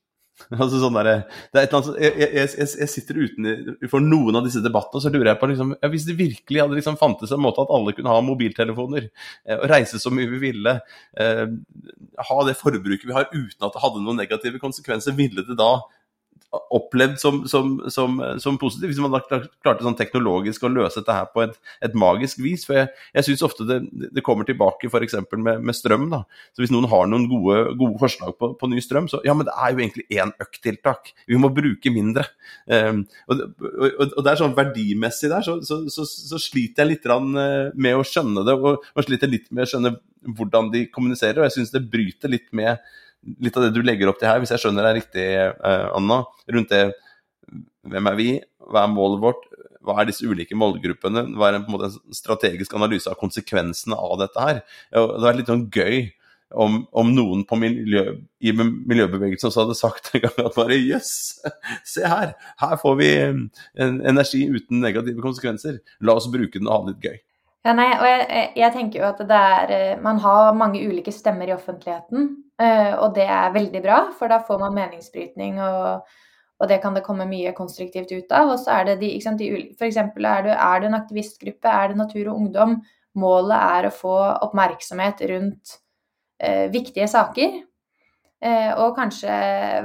Altså sånn der, er annet, jeg, jeg, jeg, jeg sitter utenfor noen av disse debattene og så lurer jeg på liksom, ja, Hvis det virkelig hadde liksom fantes en måte at alle kunne ha mobiltelefoner eh, og reise så mye vi ville, eh, ha det forbruket vi har uten at det hadde noen negative konsekvenser, ville det da opplevd som, som, som, som positiv, hvis man da klarte sånn teknologisk å løse dette her på et, et magisk vis. For jeg, jeg syns ofte det, det, kommer tilbake f.eks. Med, med strøm. da. Så Hvis noen har noen gode, gode forslag på, på, ny strøm, så ja, men det er jo egentlig én økt-tiltak. Vi må bruke mindre. Um, og, og, og, det er sånn verdimessig der, så, så, så, så sliter jeg litt eh, med å skjønne det. Og, og sliter litt med å skjønne hvordan de kommuniserer, og jeg syns det bryter litt med litt av det du legger opp til her, hvis jeg skjønner deg riktig, eh, Anna, rundt det hvem er vi, hva er målet vårt, hva er disse ulike målgruppene, hva er en, måte, en strategisk analyse av konsekvensene av dette her. Det er litt sånn gøy om, om noen miljø, i miljøbevegelsen også hadde sagt en gang at bare jøss, se her, her får vi en energi uten negative konsekvenser. La oss bruke den og ha det litt gøy. Ja, nei, og jeg, jeg, tenker jo at det er eh, Man har mange ulike stemmer i offentligheten. Eh, og det er veldig bra, for da får man meningsbrytning, og, og det kan det komme mye konstruktivt ut av. Og så er det de, ikke sant, de F.eks. Er, du, er det en aktivistgruppe, er det natur og ungdom? Målet er å få oppmerksomhet rundt eh, viktige saker. Eh, og kanskje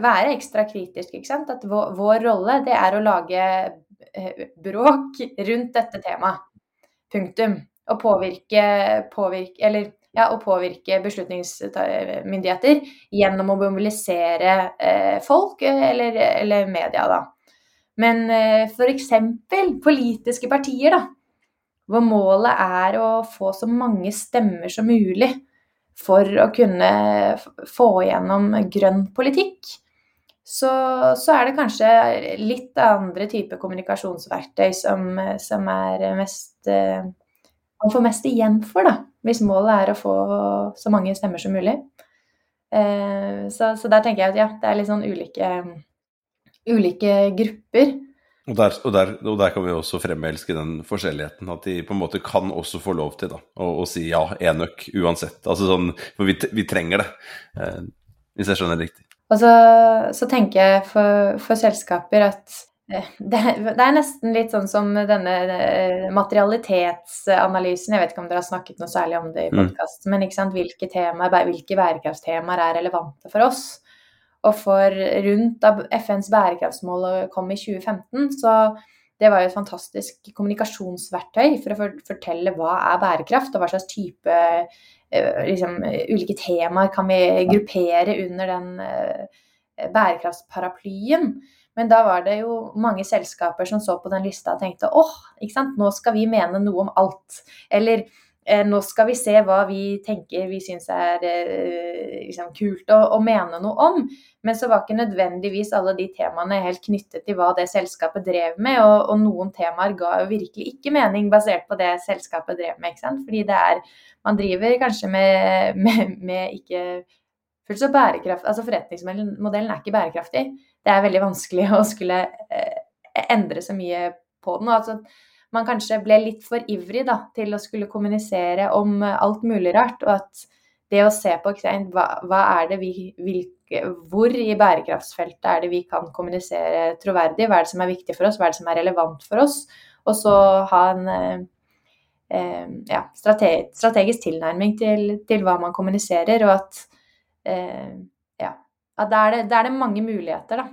være ekstra kritisk. ikke sant? At vår, vår rolle det er å lage eh, bråk rundt dette temaet. Punktum. Og påvirke, påvirke Eller ja, å påvirke beslutningsmyndigheter gjennom å mobilisere eh, folk eller, eller, media, da. Men eh, f.eks. politiske partier, da. Hvor målet er å få så mange stemmer som mulig for å kunne få gjennom grønn politikk. Så, så er det kanskje litt andre typer kommunikasjonsverktøy som, som er mest eh, Man får mest igjen for, da hvis målet er å få så mange stemmer som mulig. Eh, så, så, der tenker jeg at ja, det er litt sånn ulike, ulike grupper. Og der, og, der, og der, kan vi også fremelske den forskjelligheten. At de på en måte kan også få lov til da, å, å si ja, enøk uansett. Altså sånn, for vi, vi trenger det, eh, hvis jeg skjønner det riktig. Og så, så tenker jeg for, for selskaper at Eh, det, det, er nesten litt sånn som denne eh, materialitetsanalysen. Jeg vet ikke om dere har snakket noe særlig om det i podkast, mm. men hvilke, temaer, hvilke bærekraftstemaer er relevante for oss? Og for rundt da FNs bærekraftsmål kom i 2015, så det var jo et fantastisk kommunikasjonsverktøy for å fortelle hva er bærekraft, og hva slags type liksom, ulike temaer kan vi gruppere under den bærekraftsparaplyen. Men da var det jo mange selskaper som så på den lista og tenkte åh, sant, nå skal vi mene noe om alt. Eller eh, nå skal vi se hva vi tenker vi syns er eh, liksom, kult å, å, mene noe om. Men så var ikke nødvendigvis alle de temaene helt knyttet til hva det selskapet drev med. Og, og noen temaer ga jo virkelig ikke mening basert på det selskapet drev med. Fordi det er Man driver kanskje med, med, med ikke fullt så bærekraft Altså forretningsmodellen er ikke bærekraftig det er veldig vanskelig å skulle eh, endre så mye på den. og altså man kanskje ble litt for ivrig da, til å skulle kommunisere om alt mulig rart. Og at det å se på hva, hva er det vi, hvilke, Hvor i bærekraftsfeltet er det vi kan kommunisere troverdig? Hva er det som er viktig for oss? Hva er det som er relevant for oss? Og så ha en eh, eh ja, strateg, strategisk tilnærming til, til, hva man kommuniserer, og at eh, at da er, er det mange muligheter, da.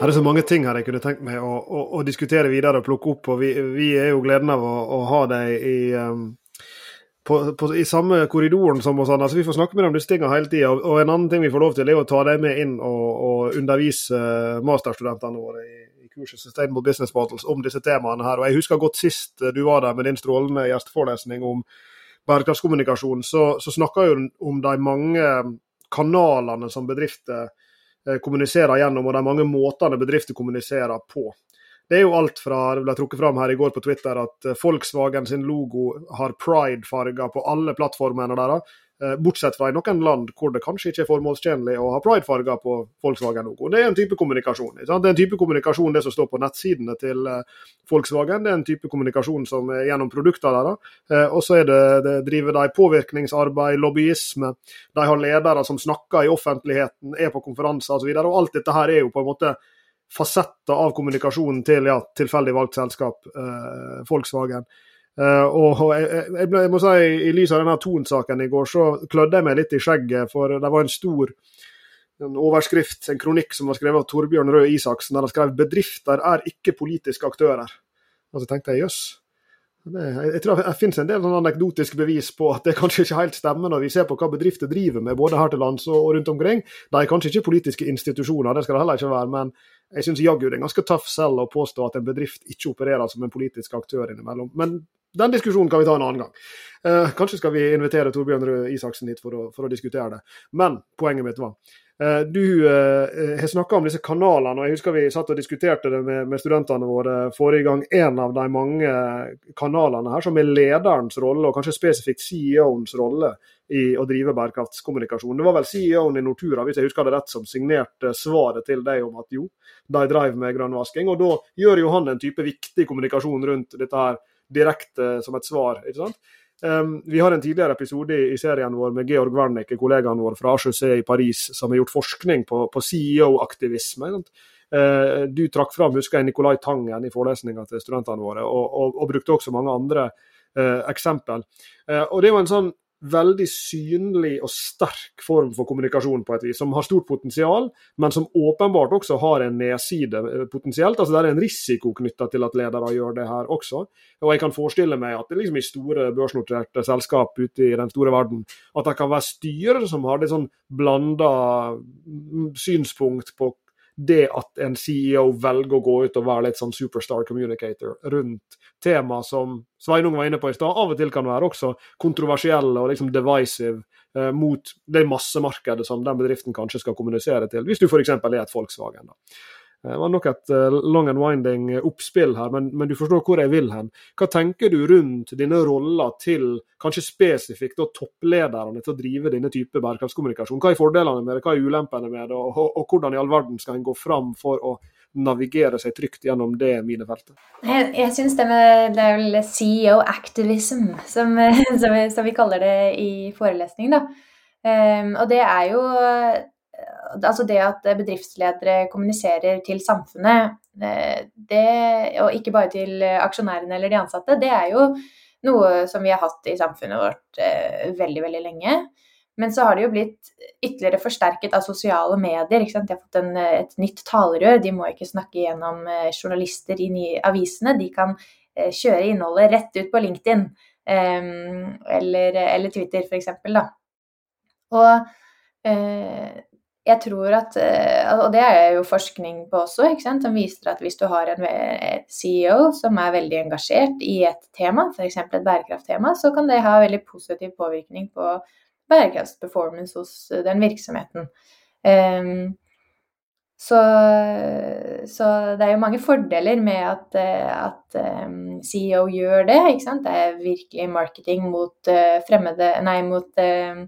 Her er så mange ting her jeg kunne tenkt meg å, å, å diskutere videre og plukke opp. og Vi, vi er jo gleden av å, å ha deg i, um, på, på, i samme korridoren som oss andre. så Vi får snakke med deg om disse tingene hele tida. Og, og, en annen ting vi får lov til, er å ta deg med inn og, og undervise masterstudentene våre i, kurset Sustainable Business Models om disse temaene her. Og Jeg husker godt sist eh, du var der med din strålende gjesteforelesning om bærekraftskommunikasjon, så, så snakka jo om de mange kanalene som bedrifter eh, kommuniserer gjennom, og de mange måtene bedrifter kommuniserer på. Det er jo alt fra det ble trukket fram her i går på Twitter at eh, Volkswagen sin logo har pride-farger på alle plattformene deres. Eh, bortsett fra i noen land hvor det kanskje ikke er formålstjenlig å ha pridefarger på Volkswagen-logoen. Det er en type kommunikasjon. Det er en type kommunikasjon det som står på nettsidene til eh, Volkswagen. Det er en type kommunikasjon som er gjennom produktene deres. Eh, og så det, det driver de påvirkningsarbeid, lobbyisme. De har ledere som snakker i offentligheten, er på konferanser osv. Alt dette her er jo på en måte fasetter av kommunikasjonen til ja, tilfeldig valgt selskap, eh, Volkswagen. Uh, og jeg, jeg, jeg, må si, I lys av denne Thon-saken i går, så klødde jeg meg litt i skjegget. For det var en stor en overskrift, en kronikk som var skrevet av Torbjørn Røe Isaksen, der han skrev 'Bedrifter er ikke politiske aktører'. Og så tenkte jeg jøss. Jeg tror det finnes en del sånn anekdotisk bevis på at det kanskje ikke helt stemmer når vi ser på hva bedrifter driver med, både her til lands og rundt omkring. De er kanskje ikke politiske institusjoner, det skal det heller ikke være. Men jeg syns jaggu det er ganske tøff selv å påstå at en bedrift ikke opererer som en politisk aktør innimellom. Men den diskusjonen kan vi ta en annen gang. Eh, kanskje skal vi invitere Torbjørn Røe Isaksen hit for å, for å, diskutere det. Men poenget mitt var eh, Du eh, har snakka om disse kanalene, og jeg husker vi satt og diskuterte det med, med studentene våre forrige gang. En av de mange kanalene her som er lederens rolle, og kanskje spesifikt CEO-ens rolle i å drive bærekraftskommunikasjon. Det var vel CEO-en i Nortura hvis jeg husker det rett, som signerte svaret til deg om at jo, de driver med grønnvasking. Og da gjør jo han en type viktig kommunikasjon rundt dette her direkte som et svar. ikke sant? Um, vi har en tidligere episode i, serien vår med Georg Wernicke, kollegaen vår fra HEC i Paris, som har gjort forskning på, på CEO-aktivisme. Uh, du trakk fram husker jeg, Nicolai Tangen i forelesninga til studentene våre, og, og, og, brukte også mange andre uh, eksempel. Uh, og Det var en sånn veldig synlig og sterk form for kommunikasjon, på et vis, som har stort potensial, men som åpenbart også har en nedside eh, potensielt. altså Det er en risiko knytta til at ledere gjør det her også. Og jeg kan forestille meg at det liksom i store børsnoterte selskap ute i den store verden, at det kan være styrer som har det sånn blanda mm, synspunkt på det at en CEO velger å gå ut og være litt sånn superstar communicator rundt tema som Sveinung var inne på i stad, av og til kan være også kontroversielle og liksom divisive eh, mot det massemarkedet som den bedriften kanskje skal kommunisere til, hvis du f.eks. er et Volkswagen. da. Det var nok et uh, long and winding oppspill her, men, men, du forstår hvor jeg vil hen. Hva tenker du rundt denne rolla til kanskje spesifikt da, topplederne til å drive denne type bærekraftskommunikasjon? Hva er fordelene med det, hva er ulempene med det, og, og, og hvordan i all verden skal en gå fram for å navigere seg trygt gjennom det minefeltet? Jeg, jeg syns det, med, det er vel CEO activism, som, som, vi, som vi kaller det i forelesning. da. Um, og det er jo altså det at bedriftsledere kommuniserer til samfunnet, eh, det, og ikke bare til aksjonærene eller de ansatte, det er jo noe som vi har hatt i samfunnet vårt eh, veldig, veldig lenge. Men så har det jo blitt ytterligere forsterket av sosiale medier. De har fått en, et nytt talerør. De må ikke snakke gjennom eh, journalister i avisene. De kan kjøre innholdet rett ut på LinkedIn eller, eller Twitter, f.eks. Og jeg tror at eh, Og det er jo forskning på også, som viser at hvis du har en CEO som er veldig engasjert i et tema, f.eks. et bærekrafttema, så kan det ha veldig positiv påvirkning på bærekraftsperformance hos den virksomheten. Um, så, så, det er jo mange fordeler med at, at um, CEO gjør det. Det er virkelig marketing mot fremmede Nei, mot uh,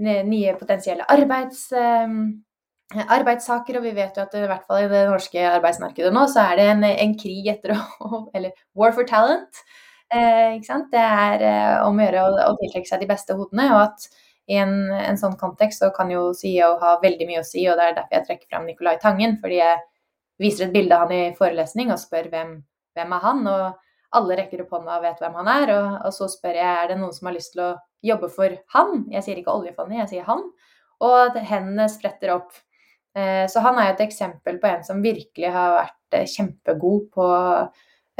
nye potensielle arbeids, ehm, arbeidssaker, og vi vet jo at i hvert fall i det norske arbeidsmarkedet nå, så er det en, en krig etter å Eller war for talent. Eh? Det er eh, om å gjøre å, tiltrekke seg de beste hodene. og at i en, en, sånn kontekst så kan jo CEO ha veldig mye å si, og det er derfor jeg trekker fram Nicolai Tangen. Fordi jeg viser et bilde av han i forelesning og spør hvem, hvem er han og alle rekker opp hånda og vet hvem han er. Og, og, så spør jeg er det noen som har lyst til å jobbe for han. Jeg sier ikke oljefondet, jeg sier han. Og hendene spretter opp. Eh, så han er jo et eksempel på en som virkelig har vært eh, kjempegod på,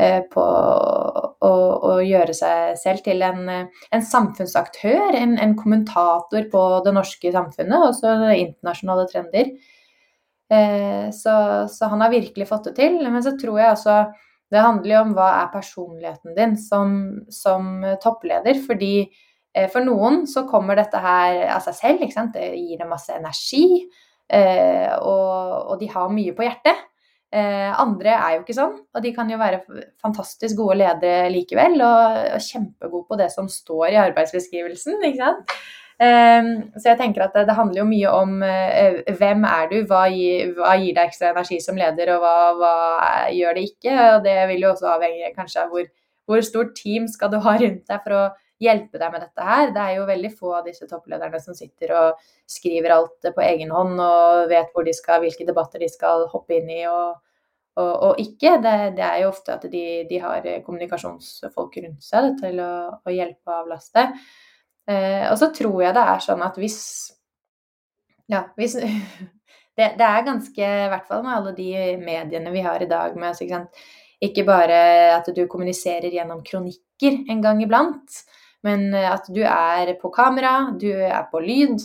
eh, på å, å, gjøre seg selv til en, en samfunnsaktør, en, en, kommentator på det norske samfunnet, også internasjonale trender. Så, så, han har virkelig fått det til. Men så tror jeg også det handler jo om hva er personligheten din som, som toppleder. Fordi eh, for noen så kommer dette her av seg selv. ikke sant? Det gir dem masse energi. Eh, og, og, de har mye på hjertet. Eh, andre er jo ikke sånn, og de kan jo være fantastisk gode ledere likevel. Og, og kjempegode på det som står i arbeidsbeskrivelsen. ikke sant? Um, så jeg tenker at det, handler jo mye om uh, hvem er du, hva gir, hva gir, deg ekstra energi som leder, og hva, hva, gjør det ikke. Og det vil jo også avhenge kanskje av hvor, hvor stort team skal du ha rundt deg for å hjelpe deg med dette her. Det er jo veldig få av disse topplederne som sitter og skriver alt på egen hånd og vet hvor de skal, hvilke debatter de skal hoppe inn i og, og, og ikke. Det, det, er jo ofte at de, de, har kommunikasjonsfolk rundt seg til å, å hjelpe og avlaste. Eh, og så tror jeg det er sånn at hvis Ja, hvis det, det, er ganske, i hvert fall med alle de mediene vi har i dag med ikke, ikke bare at du kommuniserer gjennom kronikker en gang iblant, men eh, at du er på kamera, du er på lyd,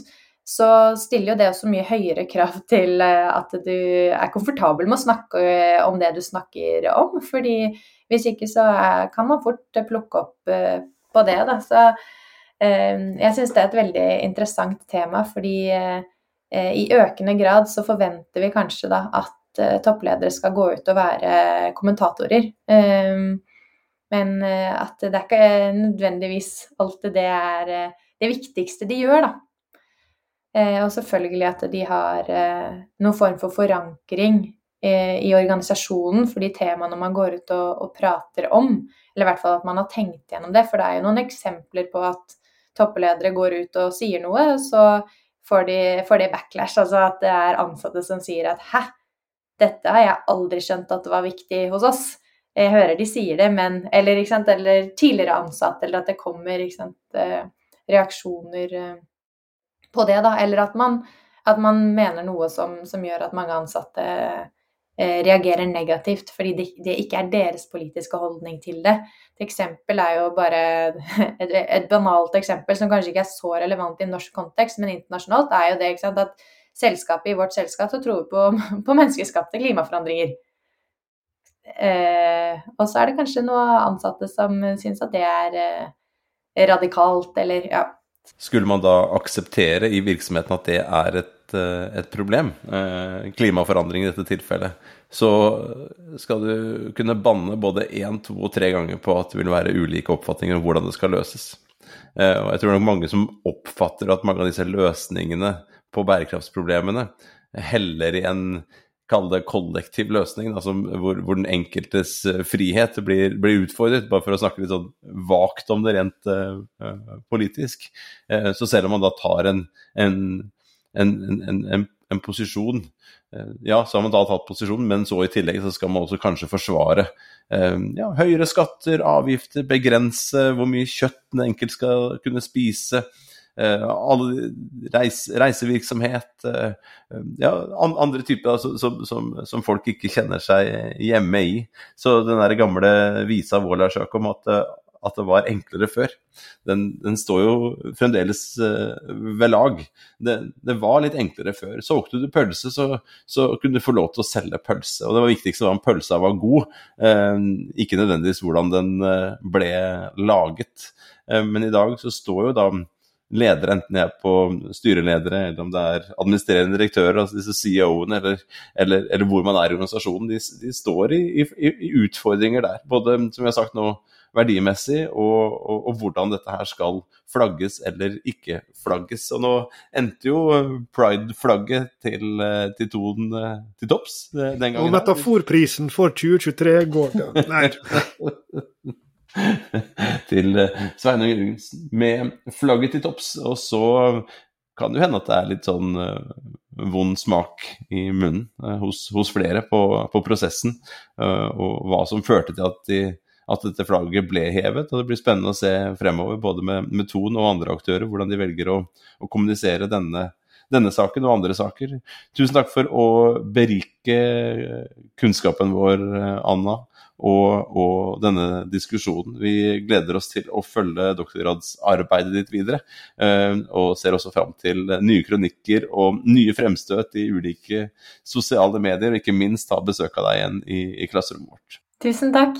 så stiller jo det også mye høyere krav til eh, at du er komfortabel med å snakke eh, om det du snakker om. fordi hvis ikke så kan man fort plukke opp på det. Da. Så jeg syns det er et veldig interessant tema, fordi i økende grad så forventer vi kanskje da at toppledere skal gå ut og være kommentatorer. Men eh, at det er ikke nødvendigvis alltid det er eh, det viktigste de gjør, da. Eh, og selvfølgelig at de har noen form for forankring i organisasjonen for de temaene man går ut og, og, prater om. Eller i hvert fall at man har tenkt gjennom det. For det er jo noen eksempler på at toppledere går ut og sier noe, så får de, får de backlash. Altså at det er ansatte som sier at 'hæ, dette har jeg aldri skjønt at det var viktig hos oss' jeg hører de sier det, men Eller, eller tidligere ansatte, eller at det kommer eh, reaksjoner eh, på det, da. Eller at man, at man mener noe som, som, gjør at mange ansatte reagerer negativt fordi det, det, ikke er deres politiske holdning til det. Et eksempel er jo bare et, et, banalt eksempel som kanskje ikke er så relevant i norsk kontekst, men internasjonalt er jo det sant, at selskapet i vårt selskap så tror på, på menneskeskapte klimaforandringer. Eh, og så er det kanskje noen ansatte som syns at det er eh, radikalt, eller ja. Skulle man da akseptere i virksomheten at det er et, eh, et problem, eh, klimaforandring i dette tilfellet, så skal du kunne banne både én, to og tre ganger på at det vil være ulike oppfatninger om hvordan det skal løses. Eh, og jeg tror nok mange som oppfatter at mange av disse løsningene på bærekraftsproblemene heller i en kall det kollektiv løsning, altså hvor, hvor, den enkeltes uh, frihet blir, blir, utfordret, bare for å snakke litt sånn vagt om det rent uh, uh, politisk. så selv om man da tar en, en, en, en posisjon Ja, så har man da tatt posisjon, men så i tillegg så skal man også kanskje forsvare ja, høyere skatter, avgifter, begrense hvor mye kjøtt den enkelte skal kunne spise. Eh, alle reis, reisevirksomhet, eh, ja, andre typer altså, som, som, som, folk ikke kjenner seg hjemme i. Så den der gamle visa Vålersjak om at, at, det var enklere før, den, den står jo fremdeles uh, ved lag. Det, det, var litt enklere før. Solgte du pølse, så, så, kunne du få lov til å selge pølse. Og det var viktigste var om pølsa var god, uh, ikke nødvendigvis hvordan den uh, ble laget. men i dag så står jo da ledere, enten de er på styreledere eller om det er administrerende direktører, altså disse CEO-ene, eller, eller, eller, hvor man er i organisasjonen, de, de står i, i, i, utfordringer der. Både, som vi har sagt nå, verdimessig, og, og, og, hvordan dette her skal flagges eller ikke flagges. Og nå endte jo pride-flagget til, til Ton til topps den gangen. Og metaforprisen for 2023 går til Nei. til eh, Sveinung Jørgensen med flagget til topps. Og så kan det jo hende at det er litt sånn vond smak i munnen hos, hos, flere på, på prosessen, og hva som førte til at, de, at, dette flagget ble hevet. og Det blir spennende å se fremover, både med, med Ton og andre aktører, hvordan de velger å, å kommunisere denne, denne saken og andre saker. Tusen takk for å berike kunnskapen vår, Anna og, og, denne diskusjonen. Vi gleder oss til å følge doktorgradsarbeidet ditt videre, eh, og ser også fram til nye kronikker og nye fremstøt i ulike sosiale medier, og ikke minst ha besøk av deg igjen i, i klasserommet vårt. Tusen takk.